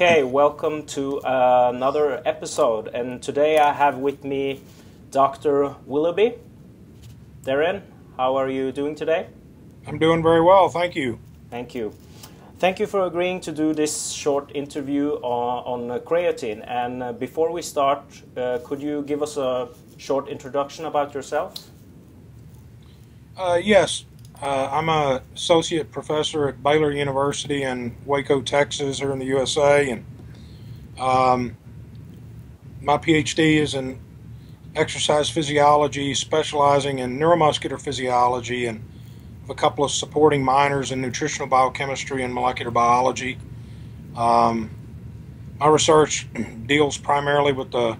Okay, welcome to uh, another episode. And today I have with me Dr. Willoughby. Darryn, how are you doing today? I'm doing very well, thank you. Thank you. Thank you for agreeing to do this short interview on, on creatine. And uh, before we start, uh, could you give us a short introduction about yourself? Uh, yes, uh, I'm a associate professor at Baylor University in Waco, Texas, here in the USA, and um, my PhD is in exercise physiology, specializing in neuromuscular physiology, and a couple of supporting minors in nutritional biochemistry and molecular biology. Um, my research deals primarily with the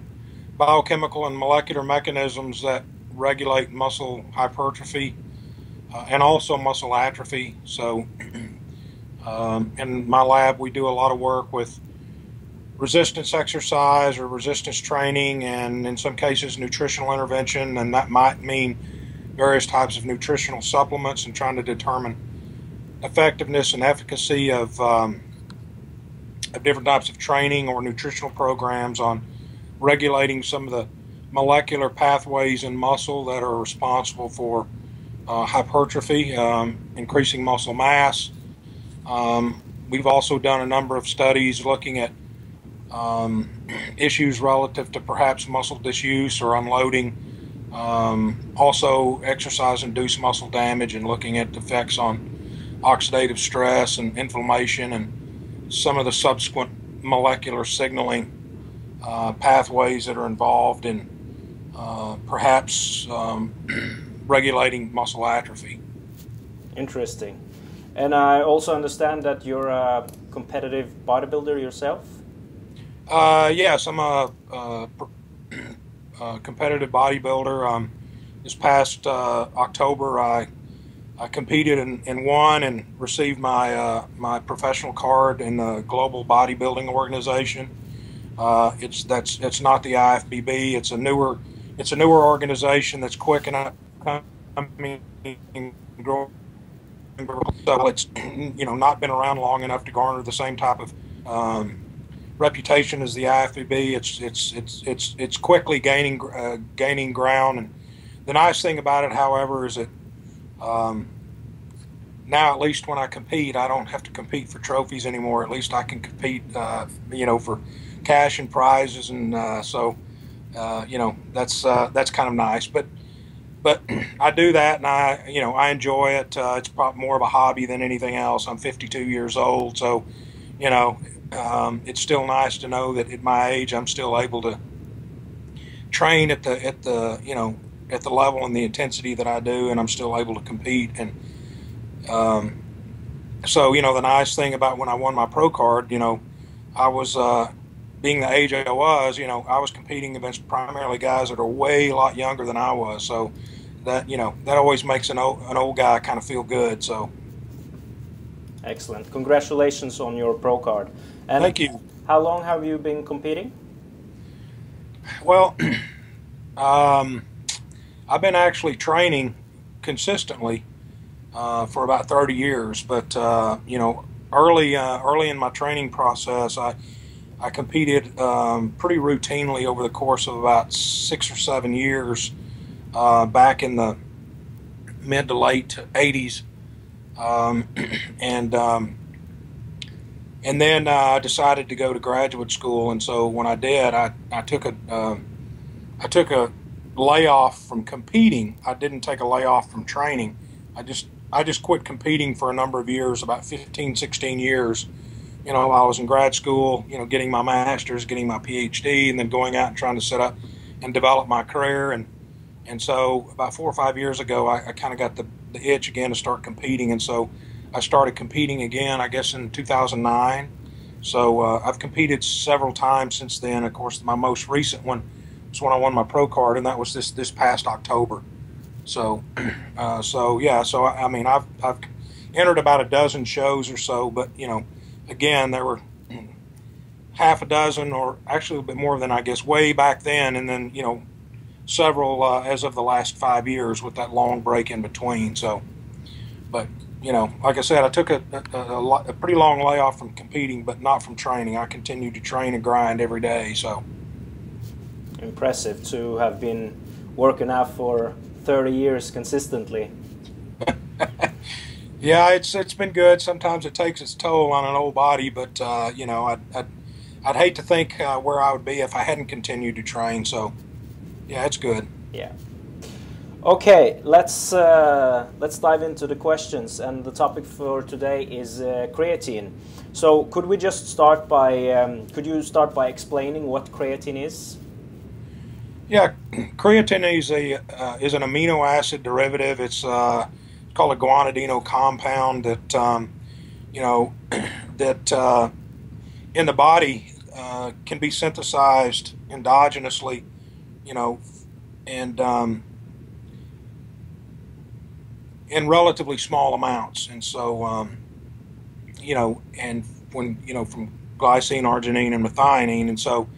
biochemical and molecular mechanisms that regulate muscle hypertrophy uh, and also muscle atrophy. So, um, in my lab, we do a lot of work with resistance exercise or resistance training, and in some cases, nutritional intervention, and that might mean various types of nutritional supplements and trying to determine effectiveness and efficacy of, um, of different types of training or nutritional programs on regulating some of the molecular pathways in muscle that are responsible for uh, hypertrophy, um, increasing muscle mass. Um, we've also done a number of studies looking at um, issues relative to perhaps muscle disuse or unloading. Um, also, exercise induced muscle damage and looking at effects on oxidative stress and inflammation and some of the subsequent molecular signaling uh, pathways that are involved in uh, perhaps um, regulating muscle atrophy. Interesting. And I also understand that you're a competitive bodybuilder yourself? Uh, yes, I'm a, a, a competitive bodybuilder. Um, this past uh, October, I I competed and, and, won and received my uh, my professional card in the Global Bodybuilding Organization. Uh, it's that's it's not the IFBB. It's a newer it's a newer organization that's quick enough So it's you know not been around long enough to garner the same type of um, reputation as the IFBB. It's it's it's it's it's quickly gaining uh, gaining ground. And the nice thing about it, however, is that um, now at least when I compete, I don't have to compete for trophies anymore. At least I can compete, uh, you know, for cash and prizes, and uh, so uh, you know that's uh, that's kind of nice. But but I do that, and I, you know, I enjoy it. Uh, it's probably more of a hobby than anything else. I'm 52 years old, so, you know, um, it's still nice to know that at my age, I'm still able to train at the at the you know at the level and the intensity that I do, and I'm still able to compete. And um, so, you know, the nice thing about when I won my pro card, you know, I was uh, being the age I was, you know, I was competing against primarily guys that are way a lot younger than I was. So that you know that always makes an old an old guy kind of feel good. So excellent. Congratulations on your pro card. And Thank you. How long have you been competing? Well, um, I've been actually training consistently uh, for about 30 years, but uh, you know, early uh, early in my training process, I I competed um, pretty routinely over the course of about six or seven years uh, back in the mid to late 80s. Um, and um, and then uh, I decided to go to graduate school. And so when I did, I, I took a uh, I took a layoff from competing. I didn't take a layoff from training. I just I just quit competing for a number of years, about 15, 16 years you know, I was in grad school, you know, getting my master's, getting my PhD, and then going out and trying to set up and develop my career. And and so about four or five years ago, I, I kind of got the, the itch again to start competing. And so I started competing again, I guess, in 2009. So uh, I've competed several times since then. Of course, my most recent one was when I won my pro card, and that was this this past October. So, uh, so yeah. So I, I mean, I've I've entered about a dozen shows or so, but you know again, there were half a dozen, or actually a bit more than I guess, way back then, and then you know, several uh, as of the last five years with that long break in between. So, but you know, like I said, I took a, a, a, a, pretty long layoff from competing, but not from training. I continued to train and grind every day. So impressive to have been working out for 30 years consistently. yeah, it's it's been good. Sometimes it takes its toll on an old body, but uh, you know, I'd, I'd, I'd hate to think uh, where I would be if I hadn't continued to train. So, yeah, it's good. Yeah. Okay, let's uh, let's dive into the questions, and the topic for today is uh, creatine. So, could we just start by um, could you start by explaining what creatine is? Yeah, creatine is a uh, is an amino acid derivative. It's uh, called a guanidino compound that um, you know that uh, in the body uh, can be synthesized endogenously, you know, and um, in relatively small amounts. And so, um, you know, and when you know from glycine, arginine, and methionine, and so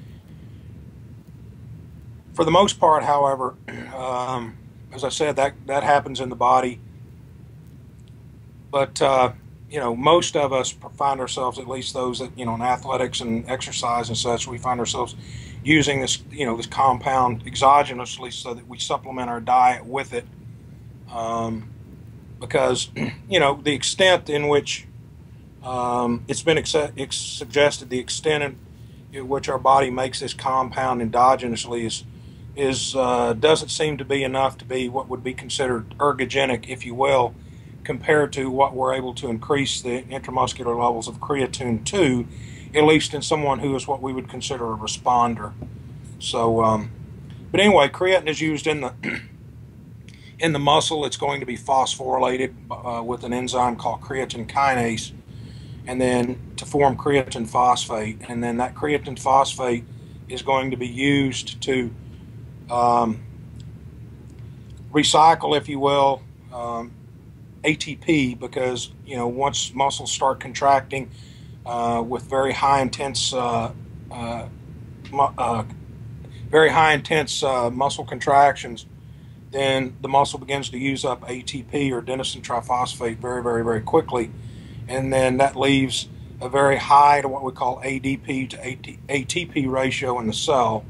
for the most part, however, um, as I said, that that happens in the body. But uh, you know, most of us find ourselves, at least those that you know, in athletics and exercise and such, we find ourselves using this, you know, this compound exogenously so that we supplement our diet with it. Um, because you know the extent in which um, it's been ex- ex- suggested, the extent in, which our body makes this compound endogenously is is uh, doesn't seem to be enough to be what would be considered ergogenic, if you will, compared to what we're able to increase the intramuscular levels of creatine to, at least in someone who is what we would consider a responder. So, um, but anyway, creatine is used in the in the muscle. It's going to be phosphorylated uh, with an enzyme called creatine kinase, and then to form creatine phosphate, and then that creatine phosphate is going to be used to um, recycle, if you will, um, ATP because you know once muscles start contracting uh, with very high intense, uh, uh, uh very high intense muscle contractions, then the muscle begins to use up ATP or adenosine triphosphate very, very, very quickly, and then that leaves a very high to what we call ADP to ATP ratio in the cell.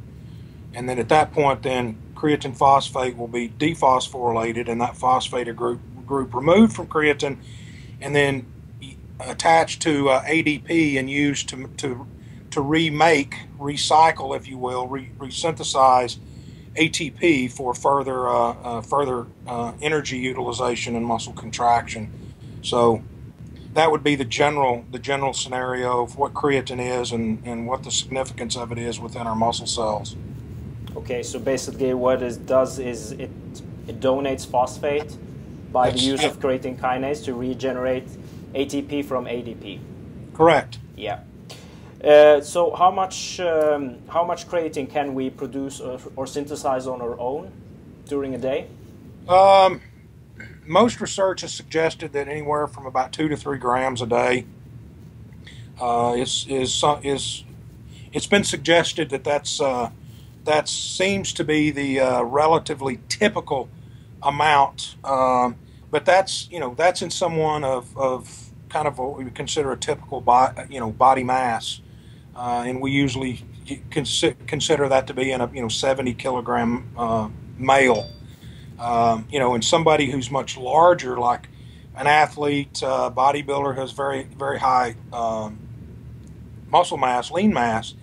And then at that point, then creatine phosphate will be dephosphorylated, and that phosphated group group removed from creatine, and then attached to uh, ADP and used to to to remake, recycle, if you will, re- resynthesize ATP for further uh, uh, further uh, energy utilization and muscle contraction. So that would be the general the general scenario of what creatine is and, and what the significance of it is within our muscle cells. Okay, so basically what it does is it, it donates phosphate by yes. the use of creatine kinase to regenerate ATP from ADP. Correct. Yeah. Uh, so how much um, how much creatine can we produce or, or, synthesize on our own during a day? Um, most research has suggested that anywhere from about two to three grams a day uh, is is is it's been suggested that that's uh, that seems to be the uh, relatively typical amount. Um, but that's you know that's in someone of, of kind of what we would consider a typical body, you know body mass, uh, and we usually consider that to be in a you know 70 kilogram uh, male. Um, you know, in somebody who's much larger, like an athlete, uh, bodybuilder who has very very high um, muscle mass, lean mass,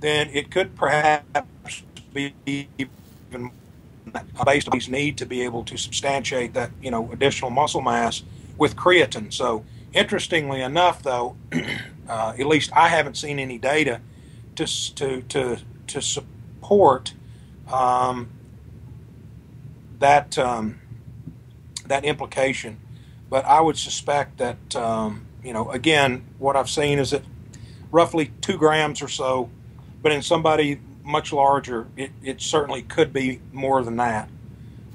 then it could perhaps be even based on his need to be able to substantiate that you know additional muscle mass with creatine. So interestingly enough, though, uh, at least I haven't seen any data to to to to support um, that um, that implication. But I would suspect that um, you know again what I've seen is that roughly two grams or so but in somebody much larger, it, it certainly could be more than that.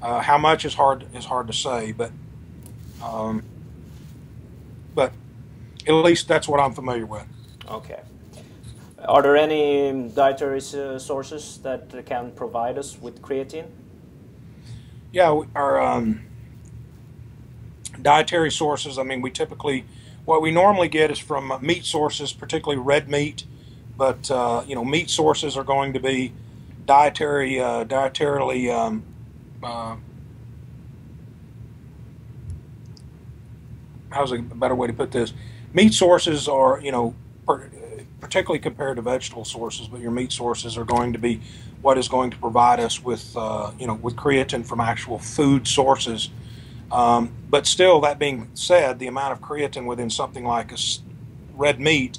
Uh, how much is hard is hard to say, but um, but at least that's what I'm familiar with. Okay. Are there any dietary uh, sources that can provide us with creatine? Yeah, our um, dietary sources, I mean, we typically, what we normally get is from meat sources, particularly red meat, but, uh, you know, meat sources are going to be dietary, uh, dietarily, um, uh, how's a better way to put this? Meat sources are, you know, particularly compared to vegetable sources, but your meat sources are going to be what is going to provide us with, uh, you know, with creatine from actual food sources. Um, but still, that being said, the amount of creatine within something like a red meat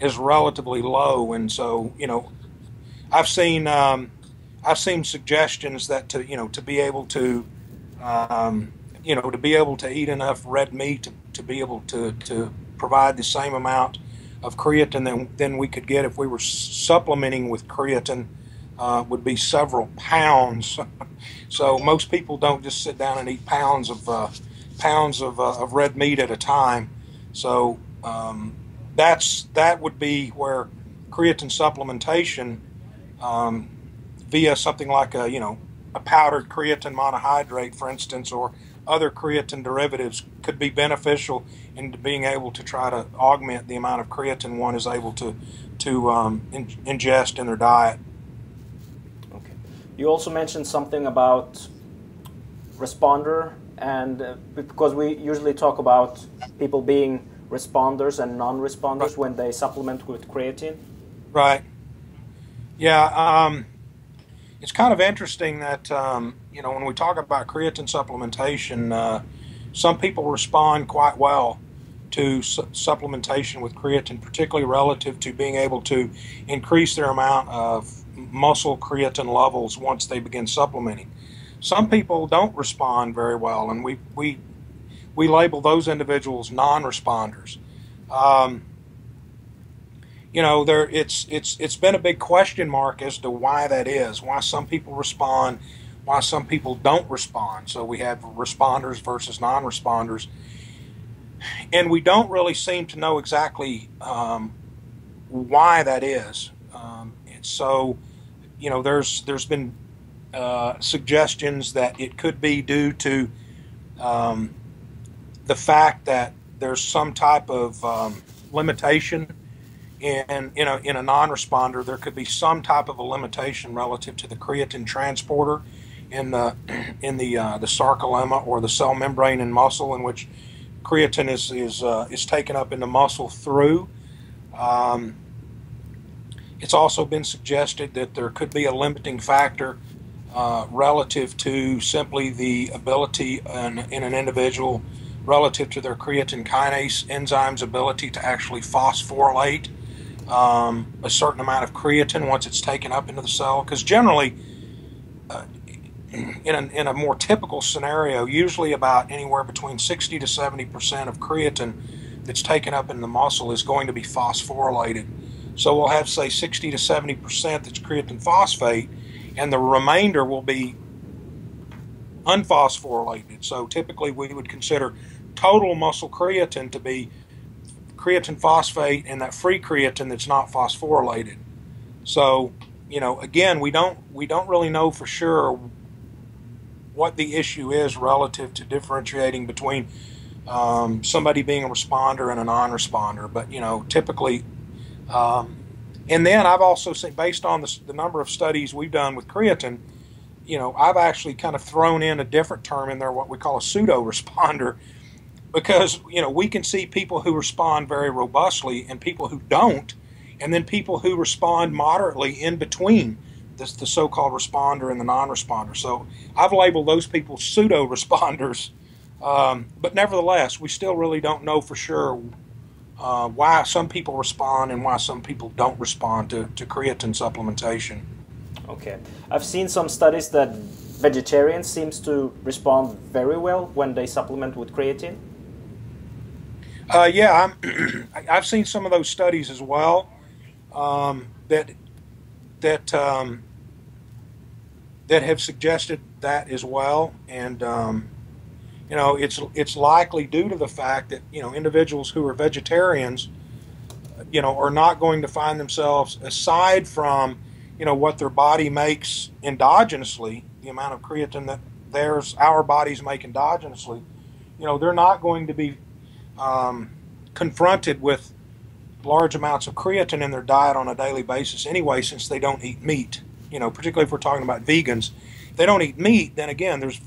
is relatively low, and so you know, I've seen um, I've seen suggestions that to you know to be able to um, you know to be able to eat enough red meat to, to be able to to provide the same amount of creatine than, than we could get if we were supplementing with creatine uh, would be several pounds. so most people don't just sit down and eat pounds of uh, pounds of, uh, of red meat at a time. So um, that's that would be where creatine supplementation um, via something like a you know a powdered creatine monohydrate, for instance, or other creatine derivatives could be beneficial in being able to try to augment the amount of creatine one is able to to um, in, ingest in their diet. Okay. You also mentioned something about responder, and uh, because we usually talk about people being responders and non-responders right. when they supplement with creatine. Right. Yeah. Um, it's kind of interesting that um, you know when we talk about creatine supplementation, uh, some people respond quite well to su- supplementation with creatine, particularly relative to being able to increase their amount of muscle creatine levels once they begin supplementing. Some people don't respond very well, and we we we label those individuals non-responders. Um, you know, there it's it's it's been a big question mark as to why that is, why some people respond, why some people don't respond. So we have responders versus non-responders, and we don't really seem to know exactly um, why that is. Um, and so, you know, there's there's been uh, suggestions that it could be due to um, the fact that there's some type of um, limitation in in a, in a non-responder, there could be some type of a limitation relative to the creatine transporter in the in the uh, the sarcolemma or the cell membrane in muscle, in which creatine is is uh, is taken up in the muscle through. Um, it's also been suggested that there could be a limiting factor uh, relative to simply the ability in, in an individual relative to their creatine kinase enzyme's ability to actually phosphorylate um, a certain amount of creatine once it's taken up into the cell. Because generally, uh, in, a, in a more typical scenario, usually about anywhere between 60 to 70 percent of creatine that's taken up in the muscle is going to be phosphorylated. So we'll have, say, 60 to 70 percent that's creatine phosphate, and the remainder will be unphosphorylated. So typically, we would consider total muscle creatine to be creatine phosphate and that free creatine that's not phosphorylated. So, you know, again, we don't we don't really know for sure what the issue is relative to differentiating between um, somebody being a responder and a non-responder. But you know, typically, um, and then I've also seen based on the, the number of studies we've done with creatine, you know, I've actually kind of thrown in a different term in there, what we call a pseudo responder, because you know we can see people who respond very robustly and people who don't and then people who respond moderately in between this, the so-called responder and the non-responder. So i've labeled those people pseudo responders um, but nevertheless we still really don't know for sure uh, why some people respond and why some people don't respond to, to creatine supplementation. Okay. I've seen some studies that vegetarians seems to respond very well when they supplement with creatine uh, yeah, I'm, I've seen some of those studies as well um, that that um, that have suggested that as well, and um, you know it's it's likely due to the fact that you know individuals who are vegetarians, you know, are not going to find themselves aside from you know what their body makes endogenously, the amount of creatine that theirs our bodies make endogenously you know, they're not going to be um, confronted with large amounts of creatine in their diet on a daily basis anyway, since they don't eat meat. You know, particularly if we're talking about vegans, if they don't eat meat, then again, there's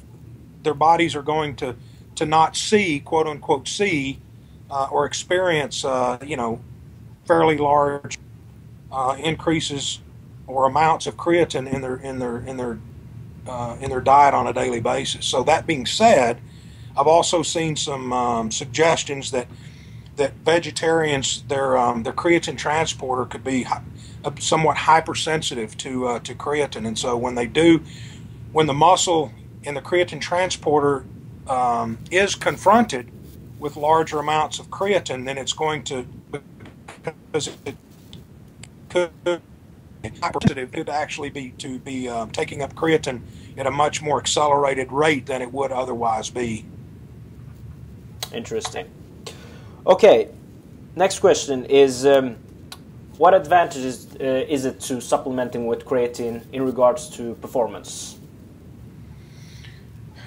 their bodies are going to to not see quote unquote see uh, or experience uh, you know fairly large uh, increases or amounts of creatine in their in their in their uh, in their diet on a daily basis. So that being said, I've also seen some um, suggestions that that vegetarians their um, their creatine transporter could be hi- somewhat hypersensitive to uh, to creatine, and so when they do, when the muscle in the creatine transporter um, is confronted with larger amounts of creatine, then it's going to because it could could actually be to be um, taking up creatine at a much more accelerated rate than it would otherwise be. Interesting. Okay, next question is um, what advantages uh, is it to supplementing with creatine in regards to performance?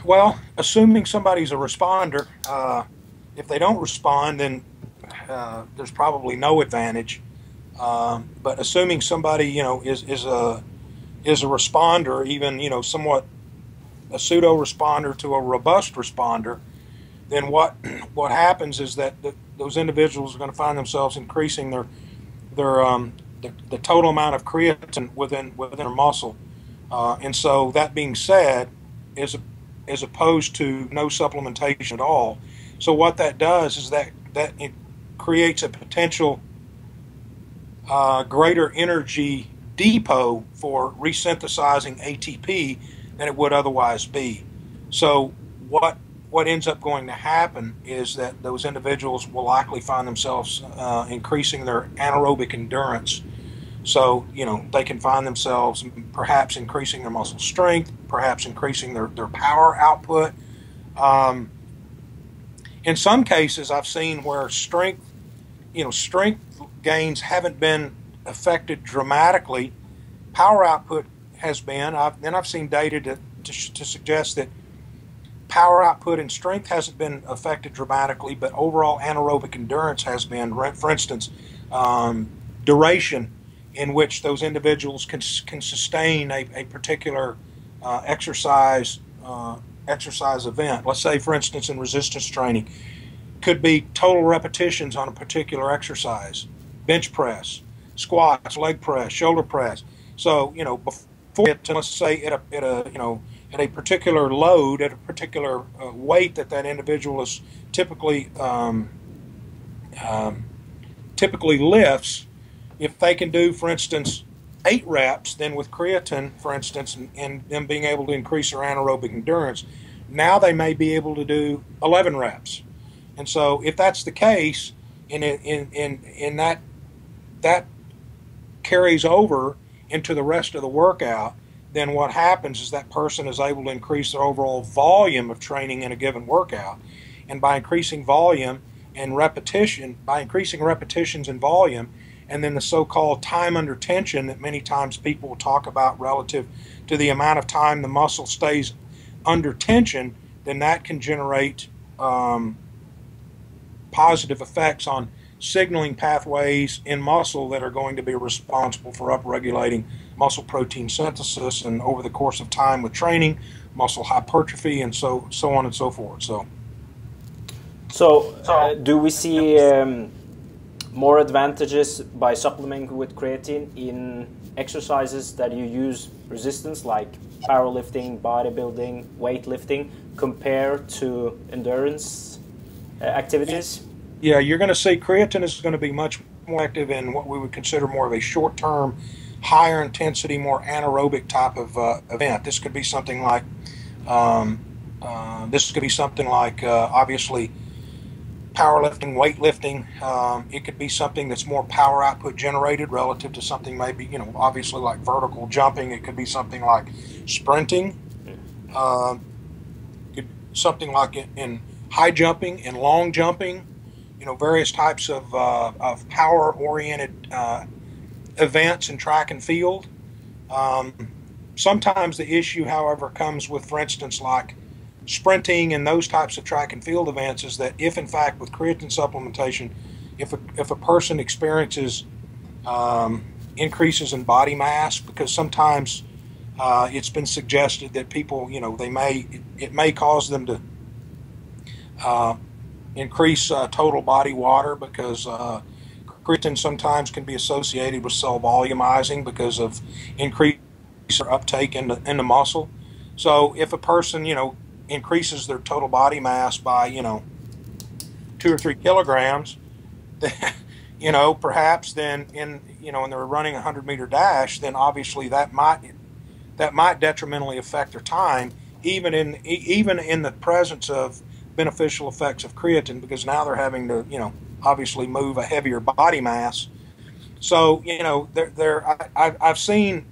Well, assuming somebody's a responder, uh, if they don't respond, then uh, there's probably no advantage. Um, but assuming somebody, you know, is, is a is a responder, even you know, somewhat a pseudo responder to a robust responder, then what what happens is that the, those individuals are going to find themselves increasing their their um, the, the, total amount of creatine within within their muscle. Uh, and so that being said, as as opposed to no supplementation at all, so what that does is that that it creates a potential uh, greater energy depot for resynthesizing ATP than it would otherwise be. So what what ends up going to happen is that those individuals will likely find themselves uh, increasing their anaerobic endurance. So, you know, they can find themselves perhaps increasing their muscle strength, perhaps increasing their, their power output. Um, in some cases, I've seen where strength, you know, strength gains haven't been affected dramatically. Power output has been. I've, then I've seen data to, to, to suggest that power output and strength hasn't been affected dramatically, but overall anaerobic endurance has been. For instance, um, duration in which those individuals can, can sustain a, a particular uh, exercise uh, exercise event. Let's say, for instance, in resistance training, could be total repetitions on a particular exercise, bench press, squats, leg press, shoulder press. So you know before it, let's say at a, at a you know at a particular load, at a particular uh, weight that that individual is typically um, um, typically lifts, if they can do, for instance, eight reps, then with creatine, for instance, and, and them being able to increase their anaerobic endurance, now they may be able to do 11 reps. And so, if that's the case, in in in in that that carries over into the rest of the workout, then what happens is that person is able to increase their overall volume of training in a given workout. And by increasing volume and repetition, by increasing repetitions and volume, and then the so called time under tension that many times people will talk about relative to the amount of time the muscle stays under tension, then that can generate um, positive effects on signaling pathways in muscle that are going to be responsible for upregulating muscle protein synthesis and over the course of time with training, muscle hypertrophy, and so so on and so forth. So, so uh, do we see um, more advantages by supplementing with creatine in exercises that you use resistance, like powerlifting, bodybuilding, weightlifting, compared to endurance uh, activities? Yeah, you're going to see creatine is going to be much more active in what we would consider more of a short term, higher intensity, more anaerobic type of uh, event. This could be something like, um, uh, this could be something like, uh, obviously, powerlifting, weightlifting. Um, it could be something that's more power output generated relative to something maybe, you know, obviously like vertical jumping. It could be something like sprinting. Uh, something like in, in high jumping and long jumping you know various types of, uh, of power oriented uh, events in track and field. Um, sometimes the issue, however, comes with, for instance, like sprinting and those types of track and field events is that if in fact with creatine supplementation, if a, if a person experiences um, increases in body mass, because sometimes uh, it's been suggested that people, you know, they may it, it may cause them to uh, increase uh, total body water because creatine sometimes can be associated with cell volumizing because of increased uptake in the, in the muscle. So if a person, you know, increases their total body mass by, you know, two or three kilograms, then, you know, perhaps then in, you know, when they're running a 100 meter dash, then obviously that might, that might detrimentally affect their time, even in, even in the presence of beneficial effects of creatine, because now they're having to, you know, obviously move a heavier body mass. So, you know, there, there, I, I've seen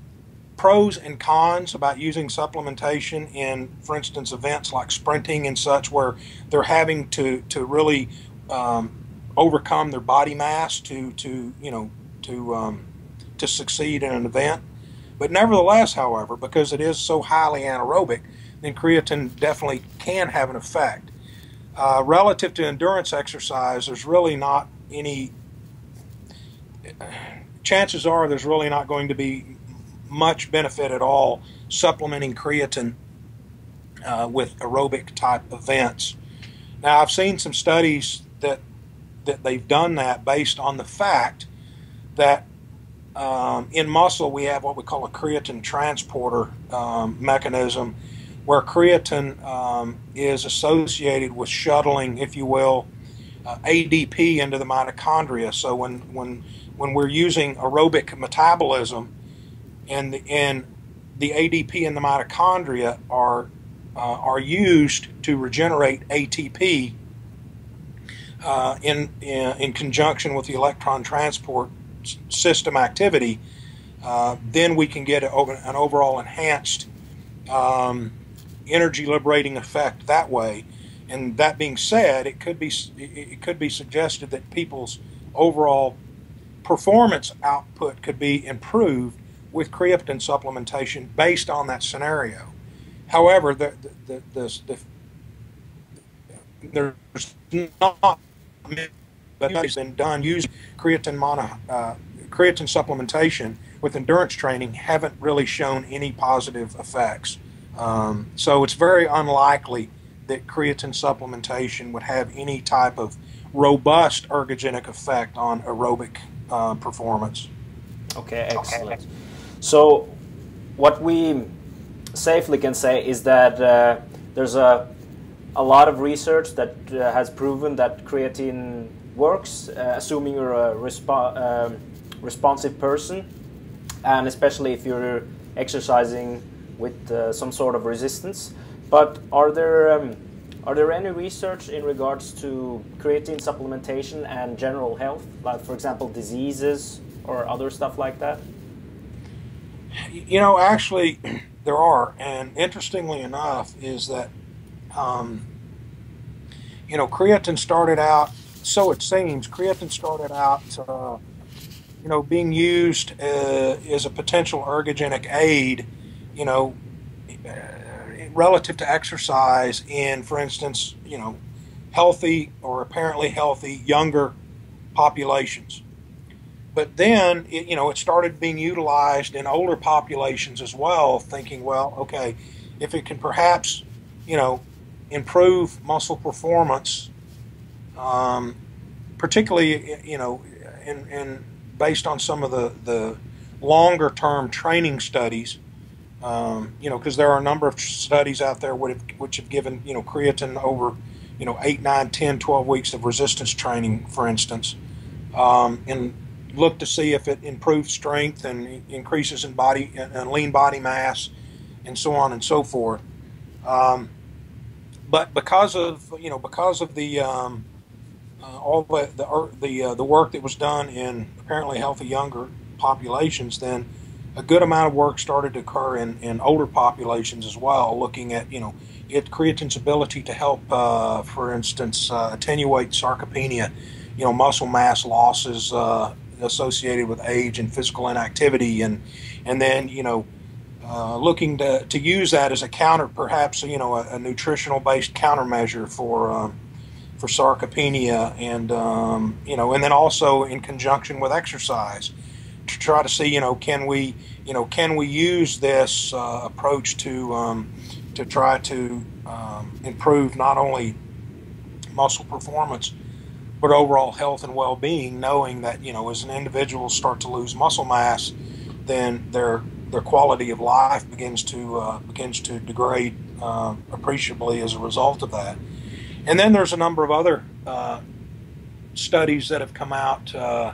pros and cons about using supplementation in, for instance, events like sprinting and such, where they're having to to really um, overcome their body mass to to you know to um, to succeed in an event. But nevertheless, however, because it is so highly anaerobic, then creatine definitely can have an effect. Uh, relative to endurance exercise, there's really not any. Chances are there's really not going to be much benefit at all supplementing creatine uh, with aerobic type events. Now, I've seen some studies that that they've done that based on the fact that um, in muscle we have what we call a creatine transporter um, mechanism, where creatine um, is associated with shuttling, if you will, uh, ADP into the mitochondria. So when when when we're using aerobic metabolism, and the, and the ADP in the mitochondria are uh, are used to regenerate ATP uh, in, in, in conjunction with the electron transport system activity. Uh, then we can get an overall enhanced um, energy liberating effect that way. And that being said, it could be it could be suggested that people's overall performance output could be improved with creatine supplementation based on that scenario. However, the, the, the, the there's not studies been done using creatine mono, uh, creatine supplementation with endurance training haven't really shown any positive effects. Um, so it's very unlikely that creatine supplementation would have any type of robust ergogenic effect on aerobic uh, performance. Okay, excellent. So, what we safely can say is that uh, there's a a lot of research that uh, has proven that creatine works, uh, assuming you're a respo um, responsive person, and especially if you're exercising with uh, some sort of resistance. But are there um, are there any research in regards to creatine supplementation and general health, like for example diseases or other stuff like that? You know, actually, there are, and interestingly enough, is that um, you know creatine started out. So it seems creatine started out, uh, you know, being used uh, as a potential ergogenic aid. You know, relative to exercise in, for instance, you know, healthy or apparently healthy younger populations. But then, it, you know, it started being utilized in older populations as well, thinking, well, okay, if it can perhaps, you know, improve muscle performance, um, particularly, you know, in based on some of the, the longer term training studies, um, you know, because there are a number of studies out there which have, which have given, you know, creatine over, you know, 8, 9, 10, 12 weeks of resistance training, for instance. Um, and look to see if it improves strength and increases in body and lean body mass and so on and so forth. Um, but because of you know because of the um, uh, all the the the, uh, the work that was done in apparently healthy younger populations, then a good amount of work started to occur in, in older populations as well, looking at you know it creatine's ability to help, uh, for instance, uh, attenuate sarcopenia, you know muscle mass losses uh, associated with age and physical inactivity, and and then you know uh, looking to, to use that as a counter, perhaps you know a, a nutritional based countermeasure for um, for sarcopenia, and um, you know, and then also in conjunction with exercise to try to see you know can we you know can we use this uh, approach to um, to try to um, improve not only muscle performance but overall health and well-being knowing that you know as an individual start to lose muscle mass then their their quality of life begins to uh, begins to degrade uh, appreciably as a result of that. And then there's a number of other uh, studies that have come out uh,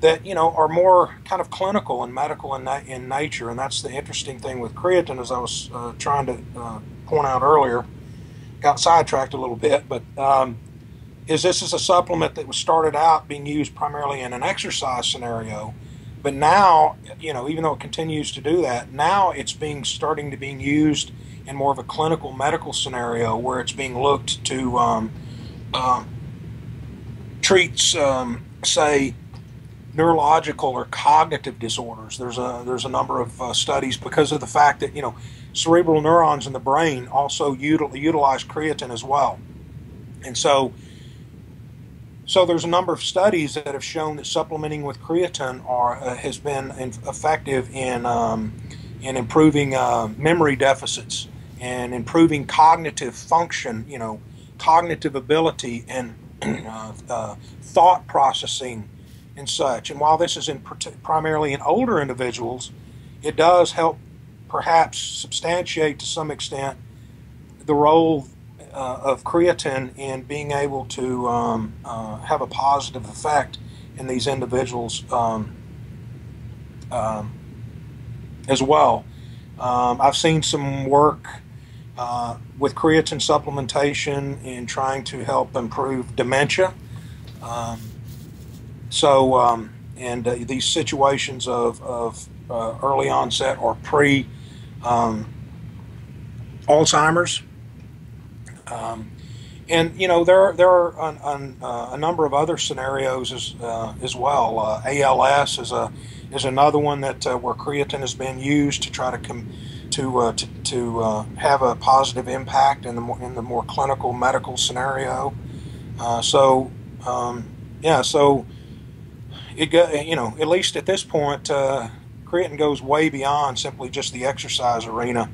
that you know are more kind of clinical and medical in, in nature. And that's the interesting thing with creatine, as I was uh, trying to uh, point out earlier. Got sidetracked a little bit, but um, is this is a supplement that was started out being used primarily in an exercise scenario but now, you know, even though it continues to do that, now it's being starting to being used in more of a clinical medical scenario where it's being looked to um, uh, treats, um, say, neurological or cognitive disorders. There's a there's a number of uh, studies because of the fact that you know cerebral neurons in the brain also util- utilize creatine as well, and so so there's a number of studies that have shown that supplementing with creatine are, uh, has been in, effective in um, in improving uh, memory deficits and improving cognitive function. You know, cognitive ability and uh, uh, thought processing and such. And while this is in primarily in older individuals, it does help perhaps substantiate to some extent the role uh, of creatine in being able to um, uh, have a positive effect in these individuals um, um, as well. Um, I've seen some work uh, with creatine supplementation in trying to help improve dementia. Um, so, um, and uh, these situations of, of uh, early onset or pre Alzheimer's um, and you know there there are an, an, uh, a number of other scenarios as uh, as well. Uh, ALS is a is another one that uh, where creatine has been used to try to com- to to, to have a positive impact in the more, in the more clinical medical scenario. so um, yeah, so it go, you know at least at this point, creatine goes way beyond simply just the exercise arena.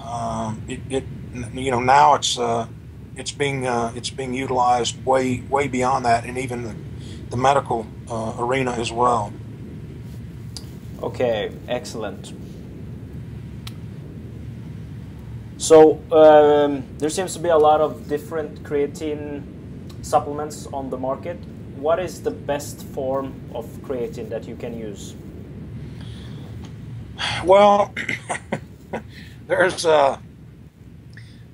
Um, it, it you know now it's uh, it's being uh, it's being utilized way way beyond that, and even the, the medical uh, arena as well. Okay, excellent. So um, there seems to be a lot of different creatine supplements on the market. What is the best form of creatine that you can use? Well, there's uh,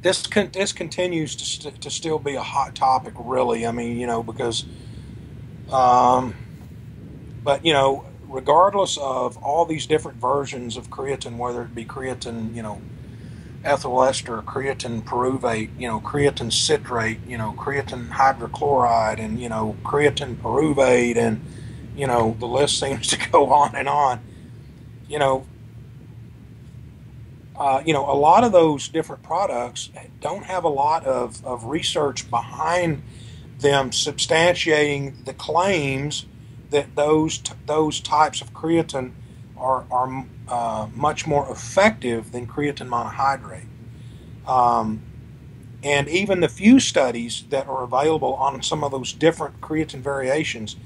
this con- this continues to, st- to still be a hot topic, really. I mean, you know, because, um, but you know, regardless of all these different versions of creatine, whether it be creatine, you know, ethyl ester, creatine pyruvate, you know, creatine citrate, you know, creatine hydrochloride, and you know, creatine pyruvate, and you know, the list seems to go on and on. You know, uh, you know, a lot of those different products don't have a lot of, of research behind them substantiating the claims that those those types of creatine are, are uh, much more effective than creatine monohydrate. Um, and even the few studies that are available on some of those different creatine variations,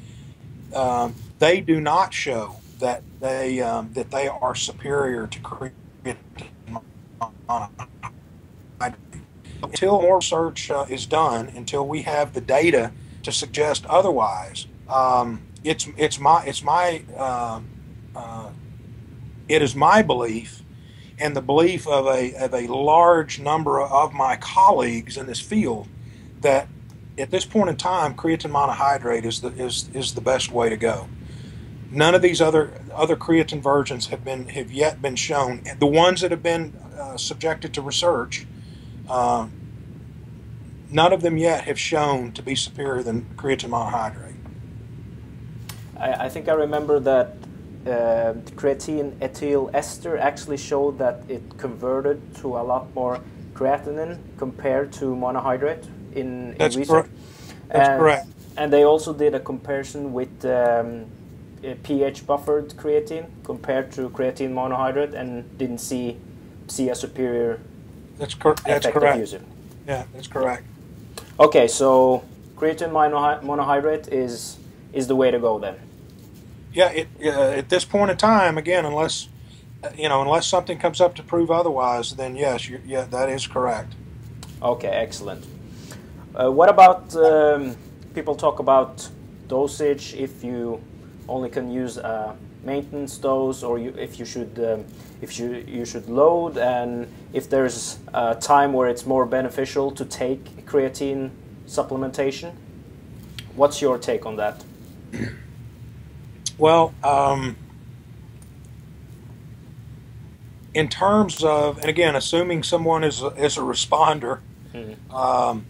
um, they do not show that they um, that they are superior to creatine monohydrate. until more research uh, is done, until we have the data to suggest otherwise, um, it's it's my it's my uh, uh, it is my belief and the belief of a of a large number of my colleagues in this field that at this point in time, creatine monohydrate is the is is the best way to go. None of these other other creatine versions have been have yet been shown. The ones that have been uh, subjected to research, uh, none of them yet have shown to be superior than creatine monohydrate. I, I think I remember that uh, creatine ethyl ester actually showed that it converted to a lot more creatinine compared to monohydrate in, That's in research. Correct. That's and, correct. And they also did a comparison with um, pH buffered creatine compared to creatine monohydrate and didn't see see a superior That's, cor- that's correct. using. Yeah, that's correct. Okay, so creatine monohydrate is is the way to go then. Yeah, it, uh, at this point in time, again, unless you know, unless something comes up to prove otherwise, then yes, you yeah, that is correct. Okay, excellent. Uh, what about um, people talk about dosage if you only can use a maintenance dose or you, if you should um, if you you should load and if there's a time where it's more beneficial to take creatine supplementation what's your take on that Well, um, in terms of, and again, assuming someone is a, is a responder, Mhm. um,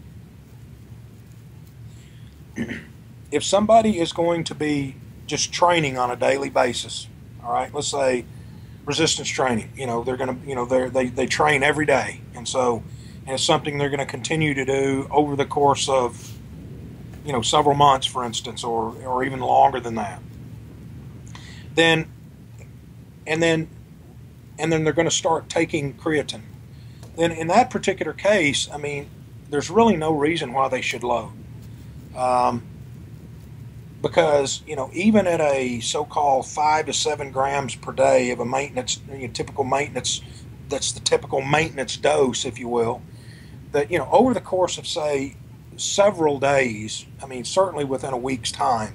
if somebody is going to be just training on a daily basis, all right, let's say resistance training, you know, they're going to, you know, they they they train every day, and so and it's something they're going to continue to do over the course of, you know, several months, for instance, or or even longer than that. Then, and then, and then they're going to start taking creatine. Then, in that particular case, I mean, there's really no reason why they should load. Um, because you know even at a so-called five to seven grams per day of a maintenance you know, typical maintenance that's the typical maintenance dose if you will that you know over the course of say several days i mean certainly within a week's time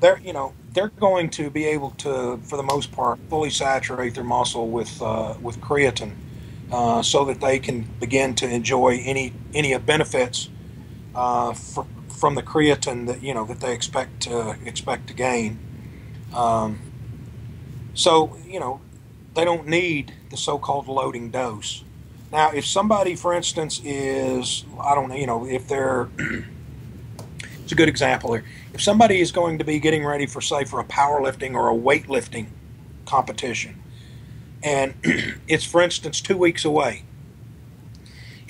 they're you know they're going to be able to for the most part fully saturate their muscle with uh, with creatine uh, so that they can begin to enjoy any any of benefits uh, from the creatine that you know that they expect to expect to gain. Um, so you know they don't need the so-called loading dose. Now, if somebody, for instance, is I don't know, you know, if they're it's a good example here. If somebody is going to be getting ready for, say, for a powerlifting or a weightlifting competition, and it's, for instance, two weeks away,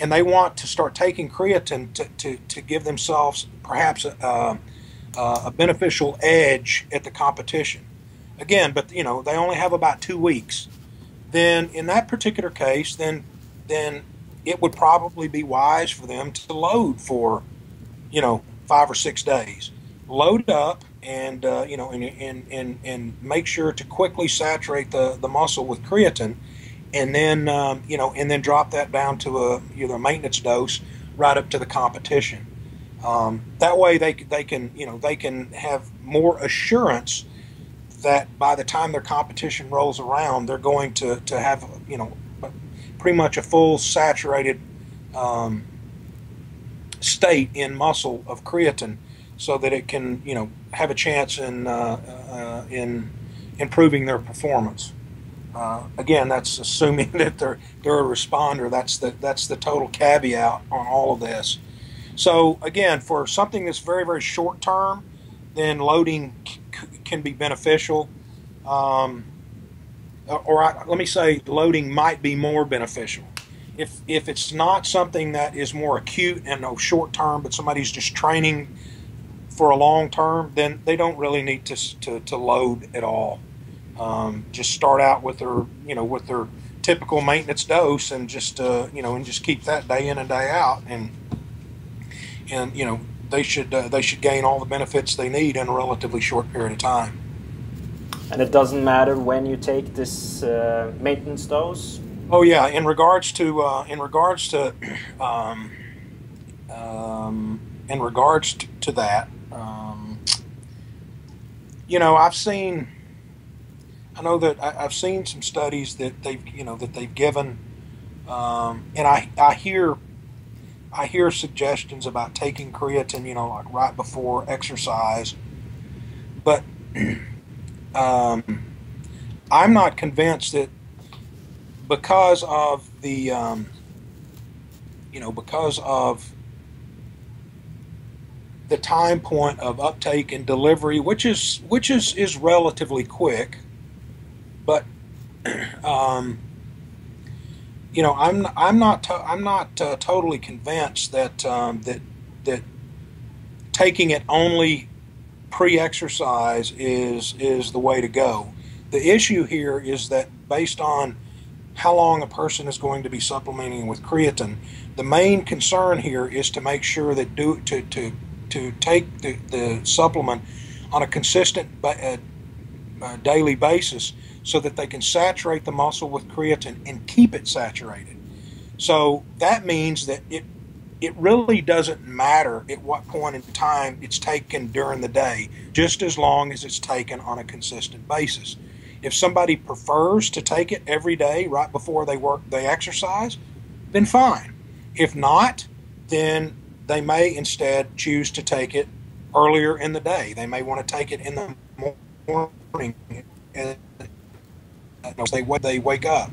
and they want to start taking creatine to, to, to give themselves perhaps a, a beneficial edge at the competition. Again, but you know they only have about two weeks. Then in that particular case, then then it would probably be wise for them to load for, you know, five or six days. Load up and uh, you know and, and, and, and make sure to quickly saturate the, the muscle with creatine and then um, you know and then drop that down to a either a maintenance dose right up to the competition. Um, that way they they can you know they can have more assurance that by the time their competition rolls around, they're going to, to have you know pretty much a full saturated um, state in muscle of creatine, so that it can you know have a chance in uh, uh, in improving their performance. Uh, again, that's assuming that they're they're a responder. That's the that's the total caveat on all of this. So again, for something that's very very short term, then loading can be beneficial. Um, or I, let me say, loading might be more beneficial. If if it's not something that is more acute and no short term, but somebody's just training for a long term, then they don't really need to to, to load at all. Um, just start out with their you know with their typical maintenance dose and just uh, you know and just keep that day in and day out and and you know they should uh, they should gain all the benefits they need in a relatively short period of time. And it doesn't matter when you take this uh, maintenance dose. Oh yeah, in regards to uh, in regards to um, um, in regards to, that, um, you know, I've seen. I know that I, have seen some studies that they've you know that they've given, um, and I I hear I hear suggestions about taking creatine, you know, like right before exercise, but um, I'm not convinced that because of the, um, you know, because of the time point of uptake and delivery, which is which is is relatively quick. but um, you know, I'm I'm not to, I'm not uh, totally convinced that um, that that taking it only pre-exercise is is the way to go. The issue here is that based on how long a person is going to be supplementing with creatine, the main concern here is to make sure that do to to to take the, the supplement on a consistent uh, uh, daily basis so that they can saturate the muscle with creatine and keep it saturated. So that means that it it really doesn't matter at what point in time it's taken during the day, just as long as it's taken on a consistent basis. If somebody prefers to take it every day right before they work they exercise, then fine. If not, then they may instead choose to take it earlier in the day. They may want to take it in the morning and they they wake up,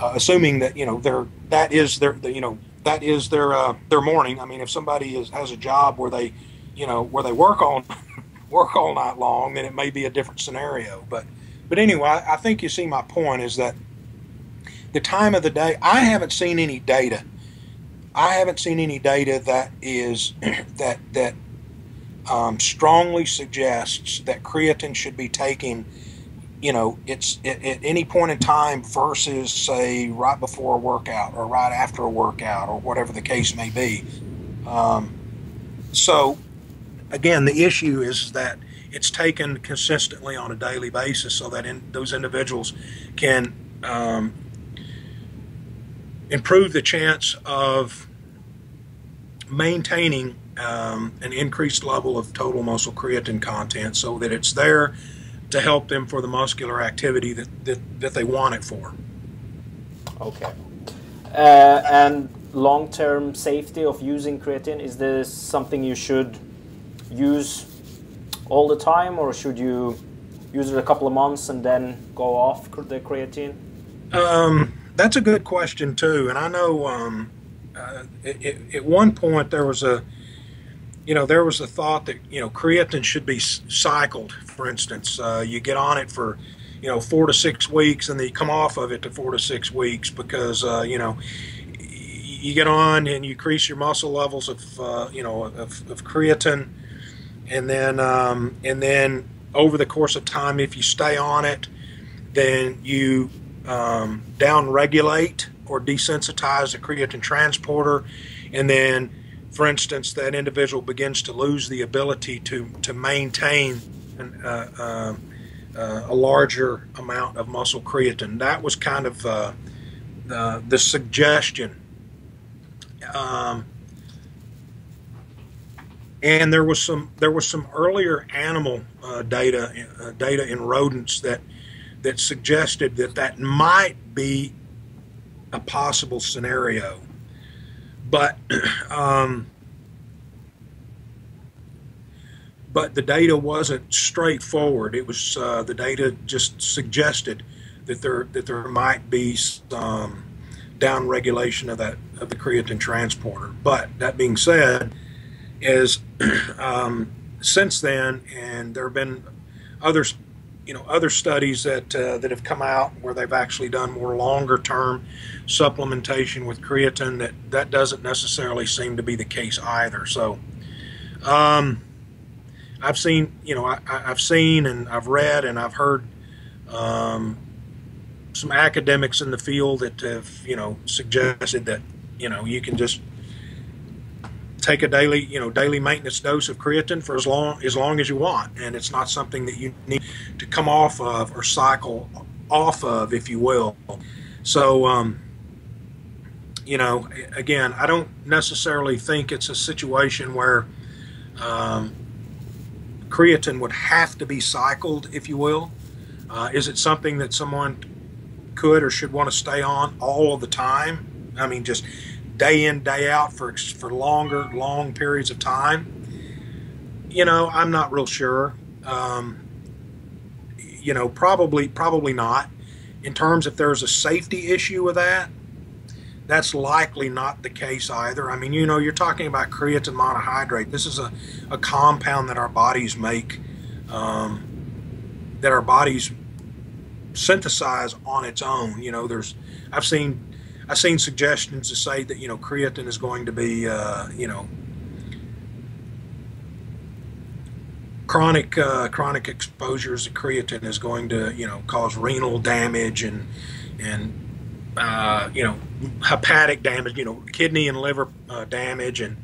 uh, assuming that you know they're that is their you know that is their uh, their morning. I mean, if somebody is, has a job where they you know where they work on work all night long, then it may be a different scenario. But but anyway, I, think you see my point is that the time of the day. I haven't seen any data. I haven't seen any data that is that that um, strongly suggests that creatine should be taken you know, it's at, at, any point in time versus, say, right before a workout or right after a workout or whatever the case may be. Um, so, again, the issue is that it's taken consistently on a daily basis so that in, those individuals can um, improve the chance of maintaining um, an increased level of total muscle creatine content so that it's there to help them for the muscular activity that, that, that they want it for. Okay. Uh, and long term safety of using creatine, is this something you should use all the time or should you use it a couple of months and then go off the creatine? Um, that's a good question too. And I know um, uh, it, it, at one point there was a you know, there was a thought that, you know, creatine should be cycled, for instance. Uh, you get on it for, you know, four to six weeks and then you come off of it to four to six weeks because, uh, you know, you get on and you increase your muscle levels of, uh, you know, of, of, creatine. And then, um, and then over the course of time, if you stay on it, then you um, down regulate or desensitize the creatine transporter. And then for instance, that individual begins to lose the ability to, to maintain an, uh, uh, uh, a larger amount of muscle creatine. That was kind of uh, the, the suggestion. Um, and there was some there was some earlier animal uh, data uh, data in rodents that that suggested that that might be a possible scenario but um, but the data wasn't straightforward. It was uh, the data just suggested that there that there might be some down regulation of that of the creatine transporter. But that being said, is um, since then, and there have been others you know other studies that uh, that have come out where they've actually done more longer term supplementation with creatine that that doesn't necessarily seem to be the case either. So um, I've seen you know I, have seen and I've read and I've heard um, some academics in the field that have you know suggested that you know you can just take a daily, you know, daily maintenance dose of creatine for as long as long as you want, and it's not something that you need to come off of or cycle off of, if you will. So, um, you know, again, I don't necessarily think it's a situation where um, creatine would have to be cycled, if you will. Uh, is it something that someone could or should want to stay on all of the time? I mean, just day in day out for for longer long periods of time. You know i'm not real sure. Um, you know probably probably not. In terms if there's a safety issue with that that's likely not the case either. I mean you know you're talking about creatine monohydrate. This is a, a compound that our bodies make um, that our bodies synthesize on its own. You know, there's I've seen I've seen suggestions to say that you know creatine is going to be uh, you know chronic uh, chronic exposures to creatine is going to you know cause renal damage and and uh, you know hepatic damage, you know kidney and liver uh, damage, and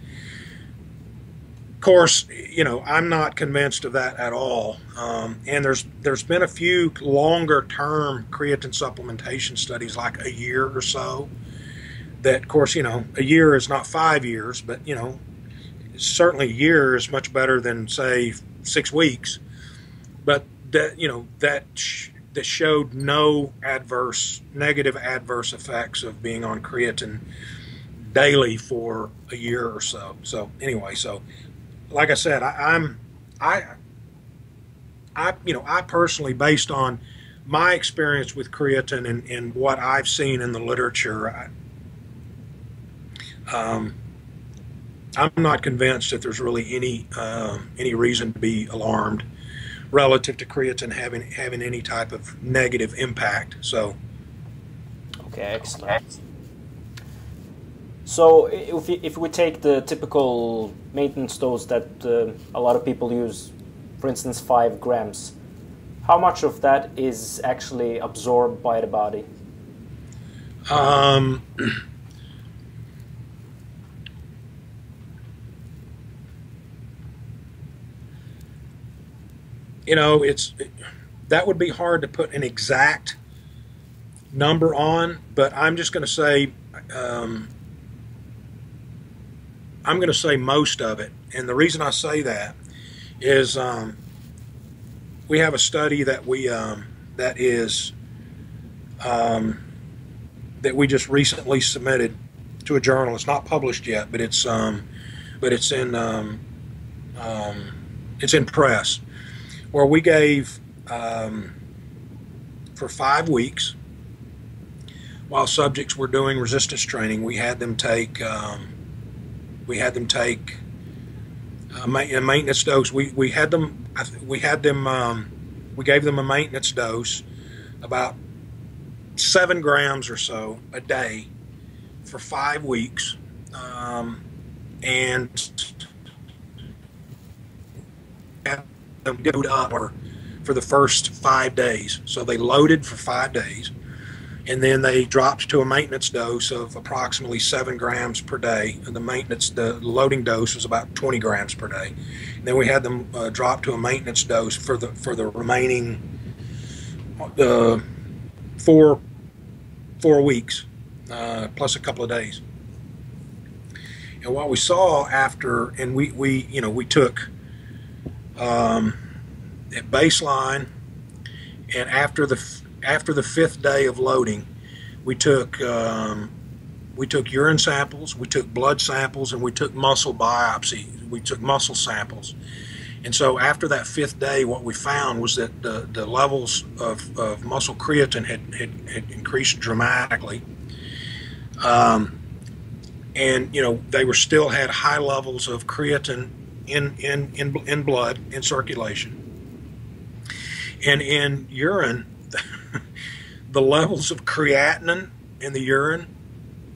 of course you know I'm not convinced of that at all. Um, and there's there's been a few longer term creatine supplementation studies, like a year or so. That of course you know a year is not five years, but you know certainly a year is much better than say six weeks, but that you know that sh- that showed no adverse negative adverse effects of being on creatine daily for a year or so. So anyway, so like I said, I, I'm I I you know I personally based on my experience with creatine and, and what I've seen in the literature, I, um, I'm not convinced that there's really any uh, any reason to be alarmed relative to creatine having having any type of negative impact. So, okay, excellent. So, if we, if we take the typical maintenance dose that uh, a lot of people use, for instance, five grams, how much of that is actually absorbed by the body? Um, you know, it's that would be hard to put an exact number on, but I'm just going to say um, I'm going to say most of it, and the reason I say that is um, we have a study that we um, that is um, that we just recently submitted to a journal. It's not published yet, but it's um, but it's in um, it's in press where we gave um, for five weeks while subjects were doing resistance training. We had them take um, we had them take a, maintenance dose. We we had them we had them um, we gave them a maintenance dose about seven grams or so a day for five weeks, um, and load up for the first five days. So they loaded for five days, and then they dropped to a maintenance dose of approximately seven grams per day. And the maintenance, the loading dose was about 20 grams per day. And then we had them uh, drop to a maintenance dose for the for the remaining uh, four four weeks, uh, plus a couple of days. And what we saw after, and we, we you know we took um, at baseline, and after the after the fifth day of loading, we took um, we took urine samples, we took blood samples, and we took muscle biopsy. We took muscle samples. And so after that fifth day, what we found was that the, the levels of, of muscle creatine had, had, had increased dramatically. Um, and, you know, they were still had high levels of creatine in, in, in, in blood, in circulation. And in urine, the levels of creatinine in the urine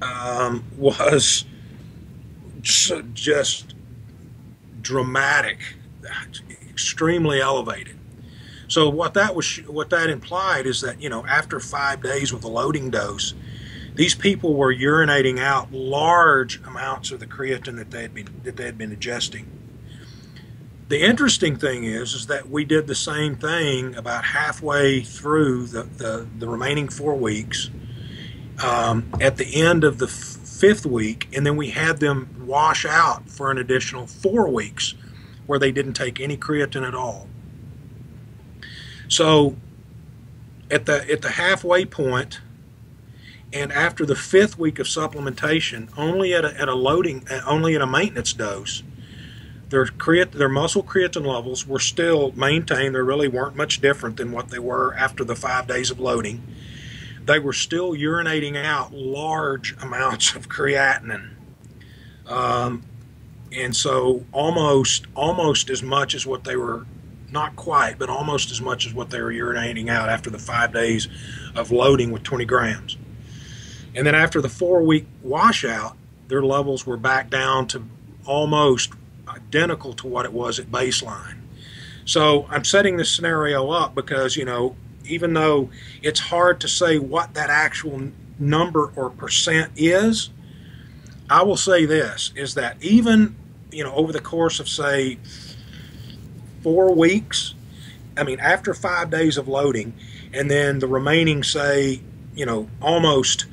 um, was just, dramatic, extremely elevated. So what that was, what that implied is that you know after five days with a loading dose, these people were urinating out large amounts of the creatine that they had been that they had been ingesting. The interesting thing is, is that we did the same thing about halfway through the, the, the remaining four weeks um, at the end of the fifth week, and then we had them wash out for an additional four weeks where they didn't take any creatine at all. So at the at the halfway point, and after the fifth week of supplementation, only at a, at a loading, only at a maintenance dose, their creat their muscle creatine levels were still maintained. They really weren't much different than what they were after the five days of loading. They were still urinating out large amounts of creatinine, um, and so almost almost as much as what they were not quite, but almost as much as what they were urinating out after the five days of loading with 20 grams. And then after the four week washout, their levels were back down to almost identical to what it was at baseline. So I'm setting this scenario up because, you know, even though it's hard to say what that actual number or percent is, I will say this is that even, you know, over the course of, say, four weeks, I mean, after five days of loading, and then the remaining, say, you know, almost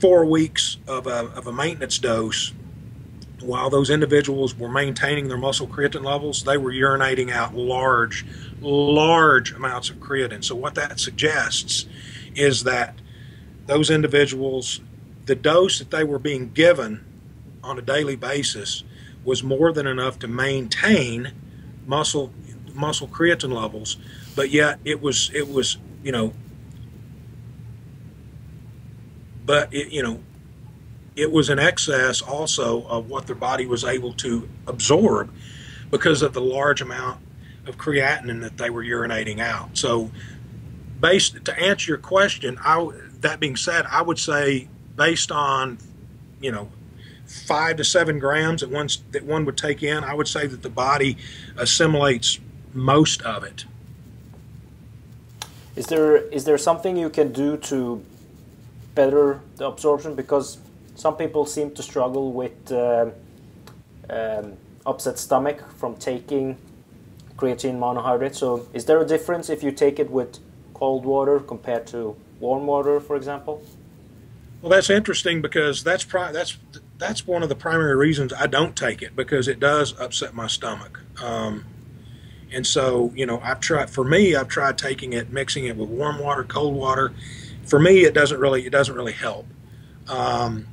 four weeks of a, of a maintenance dose, while those individuals were maintaining their muscle creatine levels, they were urinating out large, large amounts of creatine. So, what that suggests is that those individuals, the dose that they were being given on a daily basis was more than enough to maintain muscle muscle creatine levels, but yet it was it was you know, but it, you know, it was in excess also of what their body was able to absorb because of the large amount of creatinine that they were urinating out. So, based to answer your question, I that being said, I would say based on you know five to seven grams that one that one would take in, I would say that the body assimilates most of it. Is there is there something you can do to better the absorption? Because some people seem to struggle with uh, um, upset stomach from taking creatine monohydrate. So, is there a difference if you take it with cold water compared to warm water, for example? Well, that's interesting because that's that's that's one of the primary reasons I don't take it because it does upset my stomach. Um, and so, you know, I've tried. For me, I've tried taking it, mixing it with warm water, cold water. For me, it doesn't really it doesn't really help. Um,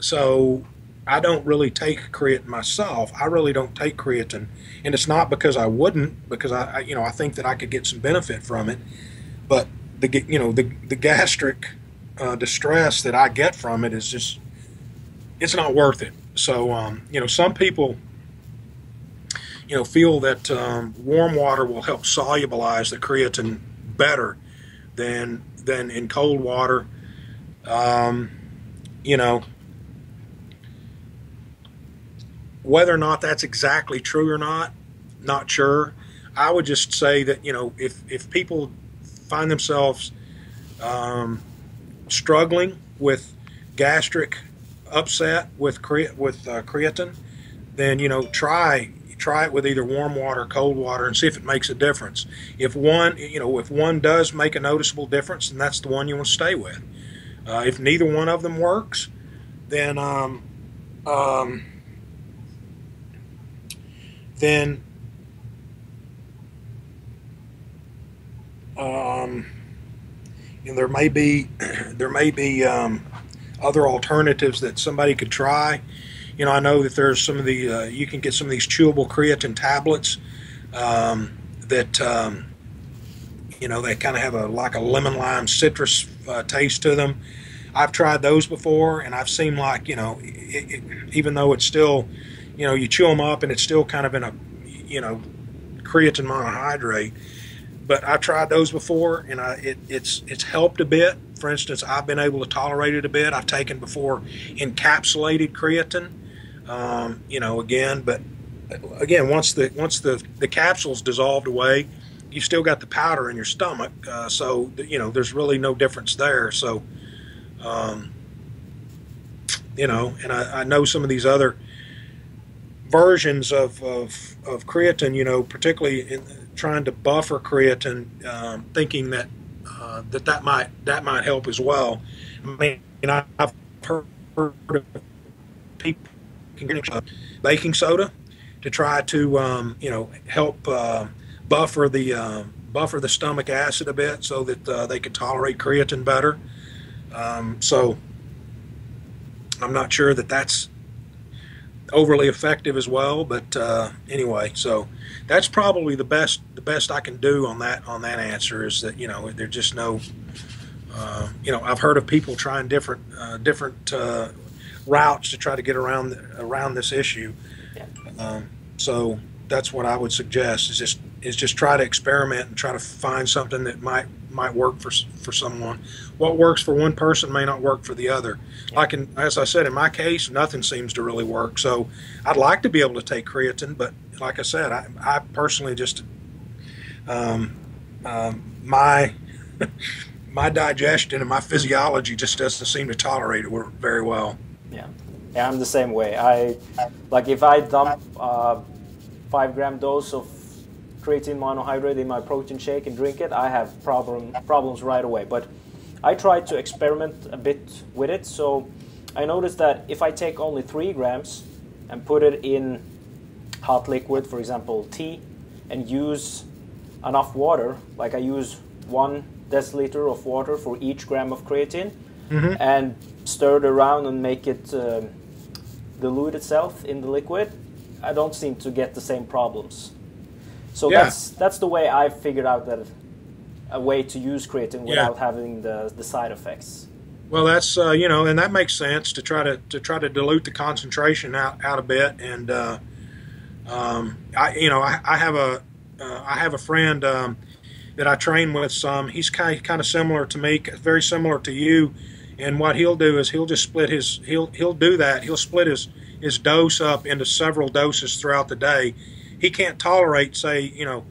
so I don't really take creatine myself. I really don't take creatine, and it's not because I wouldn't, because I, I you know I think that I could get some benefit from it, but the you know the the gastric uh, distress that I get from it is just it's not worth it. So um, you know, some people you know feel that um, warm water will help solubilize the creatine better than than in cold water. Um, you know, whether or not that's exactly true or not, not sure. I would just say that you know if if people find themselves um, struggling with gastric upset with cre- with uh, creatine, then you know try try it with either warm water, or cold water, and see if it makes a difference. If one you know if one does make a noticeable difference, then that's the one you want to stay with. Uh, if neither one of them works, then um, um, then um, and there may be there may be um, other alternatives that somebody could try. You know, I know that there's some of the uh, you can get some of these chewable creatine tablets um, that um, you know they kind of have a like a lemon lime citrus uh, taste to them. I've tried those before, and I've seen like you know, it, it, even though it's still, you know, you chew them up and it's still kind of in a, you know, creatine monohydrate but I've tried those before, and I, it, it's it's helped a bit. For instance, I've been able to tolerate it a bit. I've taken before encapsulated creatine, um, you know, again, but again, once the once the the capsules dissolved away, you still got the powder in your stomach. Uh, so you know, there's really no difference there. So, um, you know, and I, I know some of these other versions of, of, of creatine, you know, particularly in, trying to buffer creatine, um, thinking that uh, that that might that might help as well. I mean, I've heard of people baking soda to try to um, you know help uh, buffer the uh, buffer the stomach acid a bit so that uh, they could tolerate creatine better. Um, so I'm not sure that that's overly effective as well. But uh, anyway, so that's probably the best the best I can do on that on that answer is that you know there's just no uh, you know I've heard of people trying different uh, different uh, routes to try to get around around this issue. Yeah. Um, so that's what I would suggest is just is just try to experiment and try to find something that might might work for for someone. What works for one person may not work for the other. Like in, as I said, in my case, nothing seems to really work. So I'd like to be able to take creatine, but like I said, I, I personally just um, um, my my digestion and my physiology just doesn't seem to tolerate it very well. Yeah, yeah, I'm the same way. I like if I dump uh, five gram dose of creatine monohydrate in my protein shake and drink it, I have problem problems right away. But I tried to experiment a bit with it. So I noticed that if I take only three grams and put it in hot liquid, for example, tea, and use enough water, like I use one deciliter of water for each gram of creatine, mm-hmm. and stir it around and make it uh, dilute itself in the liquid, I don't seem to get the same problems. So yeah. that's that's the way I figured out that a way to use creatine without yeah. having the the side effects. Well, that's uh, you know, and that makes sense to try to to try to dilute the concentration out out a bit. And uh, um, I you know I, I have a uh, I have a friend um, that I train with some. He's kind kind of similar to me, very similar to you. And what he'll do is he'll just split his he'll he'll do that. He'll split his his dose up into several doses throughout the day he can't tolerate, say, you know,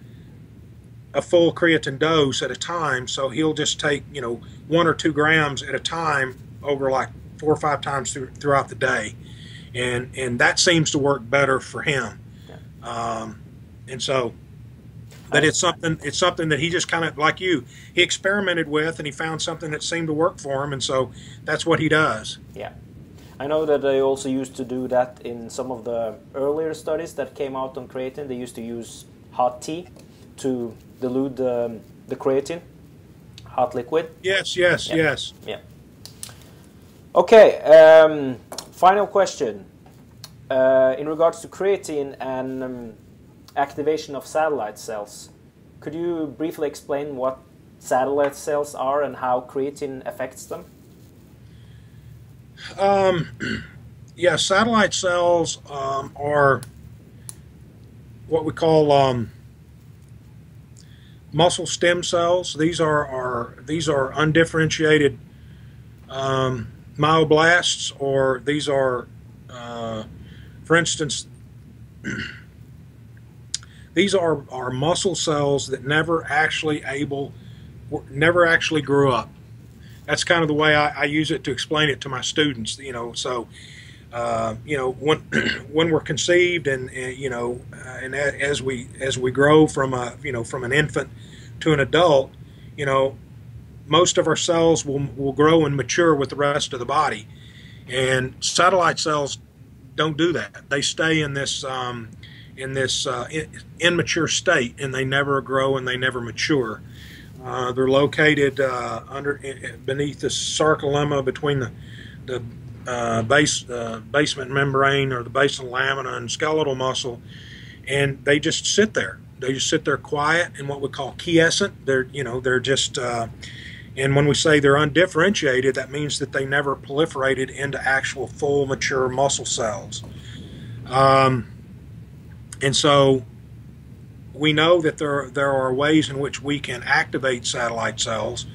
a full creatine dose at a time. So he'll just take, you know, one or two grams at a time over like four or five times through, throughout the day, and and that seems to work better for him. Um, and so, but it's something it's something that he just kind of like you he experimented with and he found something that seemed to work for him, and so that's what he does. Yeah. I know that they also used to do that in some of the earlier studies that came out on creatine. They used to use hot tea to dilute the, the creatine, hot liquid. Yes, yes, yeah. yes. Yeah. Okay, um, final question. Uh, in regards to creatine and um, activation of satellite cells, could you briefly explain what satellite cells are and how creatine affects them? Um, yeah, satellite cells um, are what we call um, muscle stem cells. These are, are these are undifferentiated um, myoblasts, or these are, uh, for instance, these are, are muscle cells that never actually able, never actually grew up that's kind of the way I, I use it to explain it to my students. You know, so uh, you know when when we're conceived and, and you know uh, and as we as we grow from a you know from an infant to an adult, you know most of our cells will will grow and mature with the rest of the body, and satellite cells don't do that. They stay in this um, in this uh, immature state, and they never grow and they never mature. Uh, they're located uh, under beneath the sarcolemma between the the uh, base uh, basement membrane or the basal lamina and skeletal muscle, and they just sit there. They just sit there quiet and what we call quiescent. They're you know they're just uh, and when we say they're undifferentiated, that means that they never proliferated into actual full mature muscle cells. Um, and so we know that there, there are ways in which we can activate satellite cells.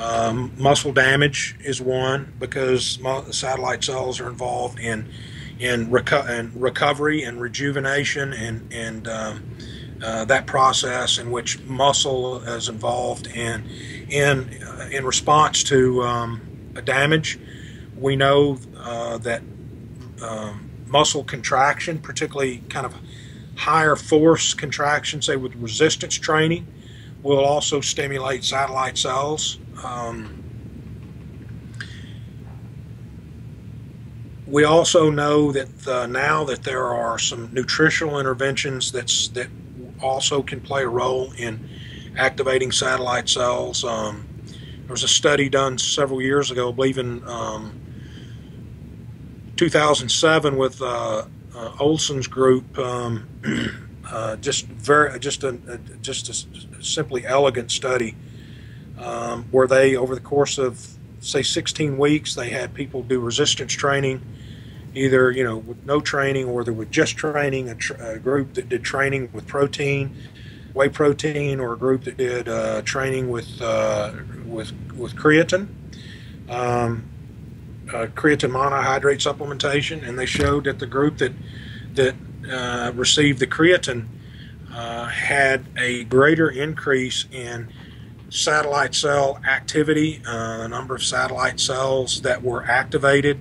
Um, muscle damage is one because satellite cells are involved in in, reco- in recovery and rejuvenation and and um, uh, that process in which muscle is involved in in uh, in response to um, damage. We know uh, that um, muscle contraction, particularly kind of higher force contraction, say with resistance training, will also stimulate satellite cells. Um, we also know that uh, now that there are some nutritional interventions that's that also can play a role in activating satellite cells. Um, there was a study done several years ago, I believe in um, 2007, with uh, uh, Olsen's group. Um, uh, just very, just a, a, just a simply elegant study um, where they, over the course of say 16 weeks, they had people do resistance training, either you know with no training or there was just training. A, a group that did training with protein, whey protein or a group that did uh, training with uh, with with creatine, um, creatine monohydrate supplementation, and they showed that the group that that uh, received the creatine uh, had a greater increase in satellite cell activity, uh, the number of satellite cells that were activated,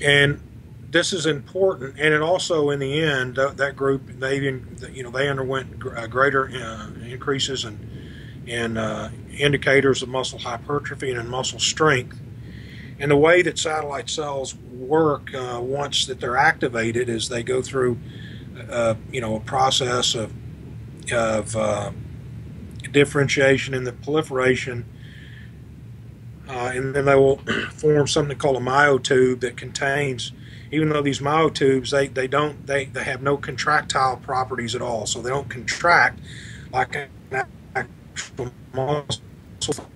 and this is important, and it also, in the end, that group they you know they underwent uh, greater uh, increases in in uh, indicators of muscle hypertrophy and in muscle strength. And the way that satellite cells work uh, once that they're activated is they go through, uh, you know, a process of of uh, differentiation and the proliferation. and then they will form something called a myotube that contains even though these myotubes they, they don't they, they have no contractile properties at all so they don't contract like an actual muscle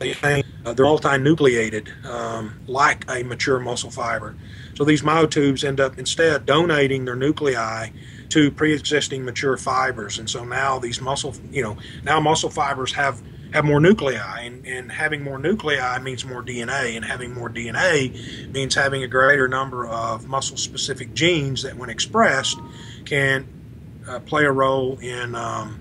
uh, they're multinucleated um, like a mature muscle fiber so these myotubes end up instead donating their nuclei to pre-existing mature fibers and so now these muscle you know now muscle fibers have have more nuclei, and, and having more nuclei means more DNA, and having more DNA means having a greater number of muscle-specific genes that, when expressed, can uh, play a role in um,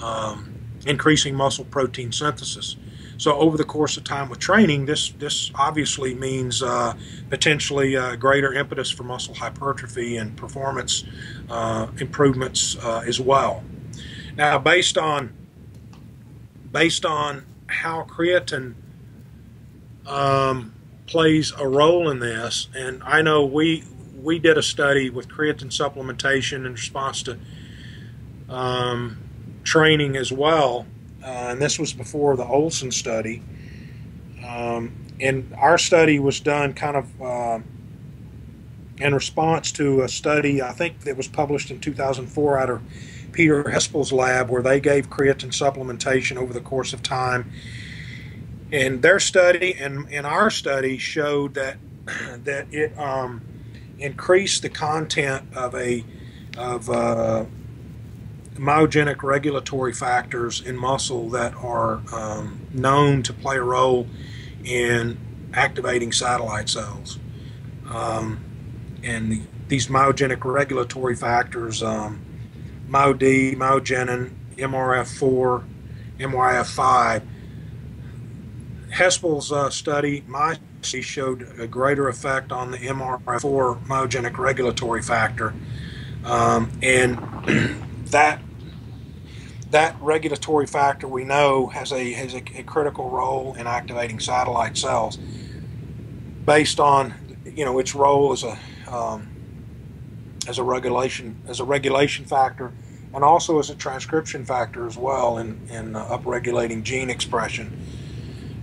um, increasing muscle protein synthesis. So over the course of time with training, this this obviously means uh, potentially uh, greater impetus for muscle hypertrophy and performance uh, improvements uh, as well. Now, based on based on how creatine um, plays a role in this. And I know we we did a study with creatine supplementation in response to um, training as well, uh, and this was before the Olsen study. Um, and our study was done kind of uh, in response to a study I think that was published in 2004 out of Peter Hespel's lab where they gave creatine supplementation over the course of time. And their study and, and our study showed that that it um, increased the content of a of uh, myogenic regulatory factors in muscle that are um, known to play a role in activating satellite cells. Um, and the, these myogenic regulatory factors um, MyoD, myogenin, MRF4, MYF5. Hespel's uh, study, my study, showed a greater effect on the MRF4 myogenic regulatory factor, um, and that that regulatory factor we know has a has a, a, critical role in activating satellite cells, based on you know its role as a um, as a regulation as a regulation factor and also as a transcription factor as well in, in uh, upregulating gene expression.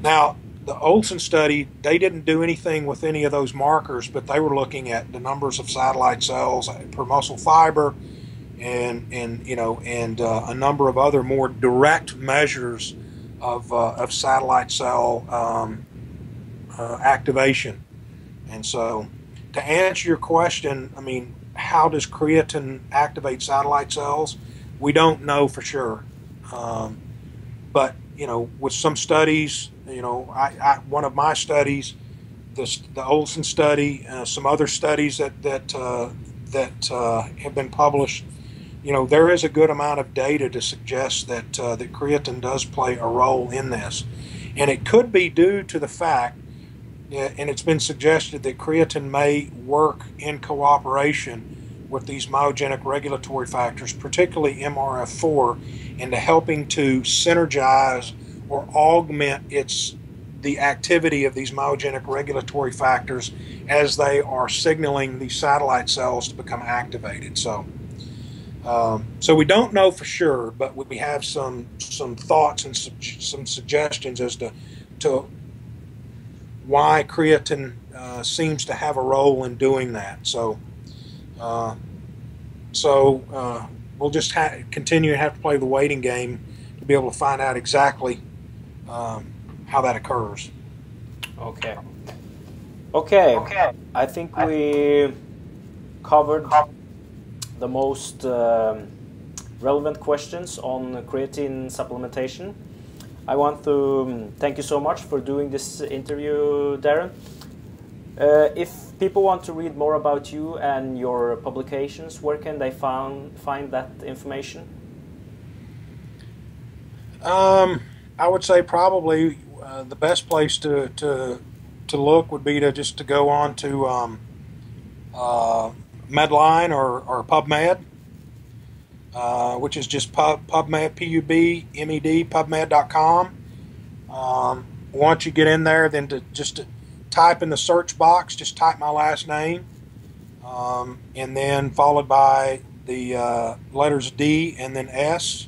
Now, the Olsen study, they didn't do anything with any of those markers, but they were looking at the numbers of satellite cells per muscle fiber and, and you know, and uh, a number of other more direct measures of, uh, of satellite cell um, uh, activation. And so, to answer your question, I mean, how does creatine activate satellite cells? We don't know for sure. Um, but, you know, with some studies, you know, I, I one of my studies, the, the Olsen study, uh, some other studies that, that, uh, that uh, have been published, you know, there is a good amount of data to suggest that, uh, that creatine does play a role in this. And it could be due to the fact and it's been suggested that creatine may work in cooperation with these myogenic regulatory factors, particularly MRF4, into helping to synergize or augment its the activity of these myogenic regulatory factors as they are signaling these satellite cells to become activated. So, um, so we don't know for sure, but we have some some thoughts and some, some suggestions as to to why creatine uh, seems to have a role in doing that. So, uh, so uh, we'll just ha- continue to have to play the waiting game to be able to find out exactly um, how that occurs. Okay. Okay. Okay. I think we covered the most um, relevant questions on creatine supplementation. I want to um, thank you so much for doing this interview, Darryn. Uh, if people want to read more about you and your publications, where can they found, find that information? Um, I would say probably uh, the best place to, to to look would be to just to go on to um, uh, Medline or, or PubMed, uh, which is just pub, PubMed, P-U-B-M-E-D, PubMed.com. Um, once you get in there, then to just to type in the search box, just type my last name, um, and then followed by the uh, letters D and then S,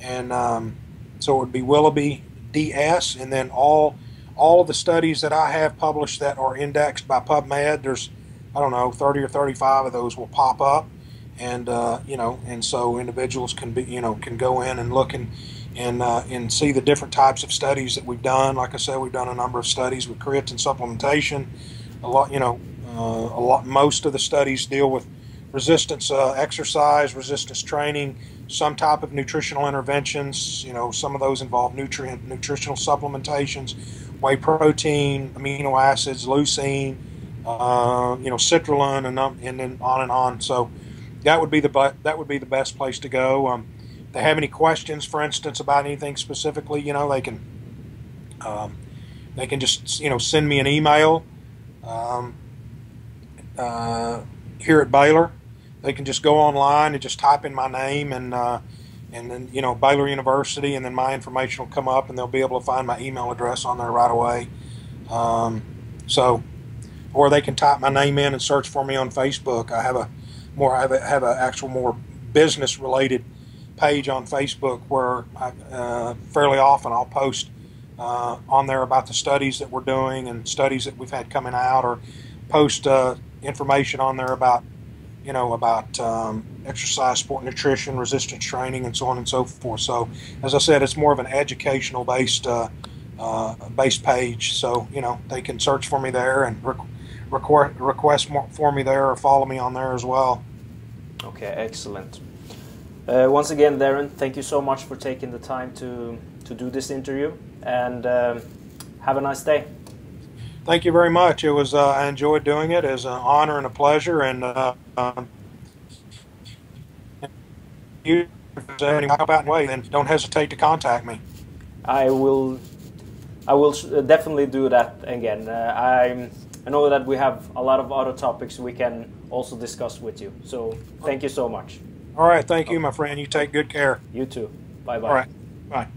and um, so it would be Willoughby DS, and then all all of the studies that I have published that are indexed by PubMed. There's I don't know 30 or 35 of those will pop up, and uh, you know, and so individuals can be you know can go in and look and and uh, and see the different types of studies that we've done. Like I said, we've done a number of studies with creatine supplementation. A lot, you know, uh, a lot. Most of the studies deal with resistance uh, exercise, resistance training, some type of nutritional interventions. You know, some of those involve nutrient nutritional supplementations, whey protein, amino acids, leucine, uh, you know, citrulline, and and then on and on. So that would be the that would be the best place to go. Um, if they have any questions, for instance, about anything specifically, you know, they can um, they can just you know send me an email um, uh, here at Baylor they can just go online and just type in my name and uh, and then you know Baylor University, and then my information will come up, and they'll be able to find my email address on there right away. Um, so, or they can type my name in and search for me on Facebook. I have a more I have a, have actual more business related page on Facebook where I, uh, fairly often I'll post uh, on there about the studies that we're doing and studies that we've had coming out, or post uh, information on there about you know, about um, exercise, sport nutrition, resistance training, and so on and so forth. So, as I said, it's more of an educational based uh, uh, based page. So, you know, they can search for me there and request request for me there or follow me on there as well. Okay, excellent. Uh, once again, Darryn, thank you so much for taking the time to to do this interview, and um, have a nice day thank you very much. It was uh, I enjoyed doing it. It's an honor and a pleasure. And uh, um, you any about way, then don't hesitate to contact me. I will. I will definitely do that again. Uh, I I know that we have a lot of other topics we can also discuss with you. So thank you so much. All right, thank you, my friend. You take good care. You too. Bye bye. All right, bye.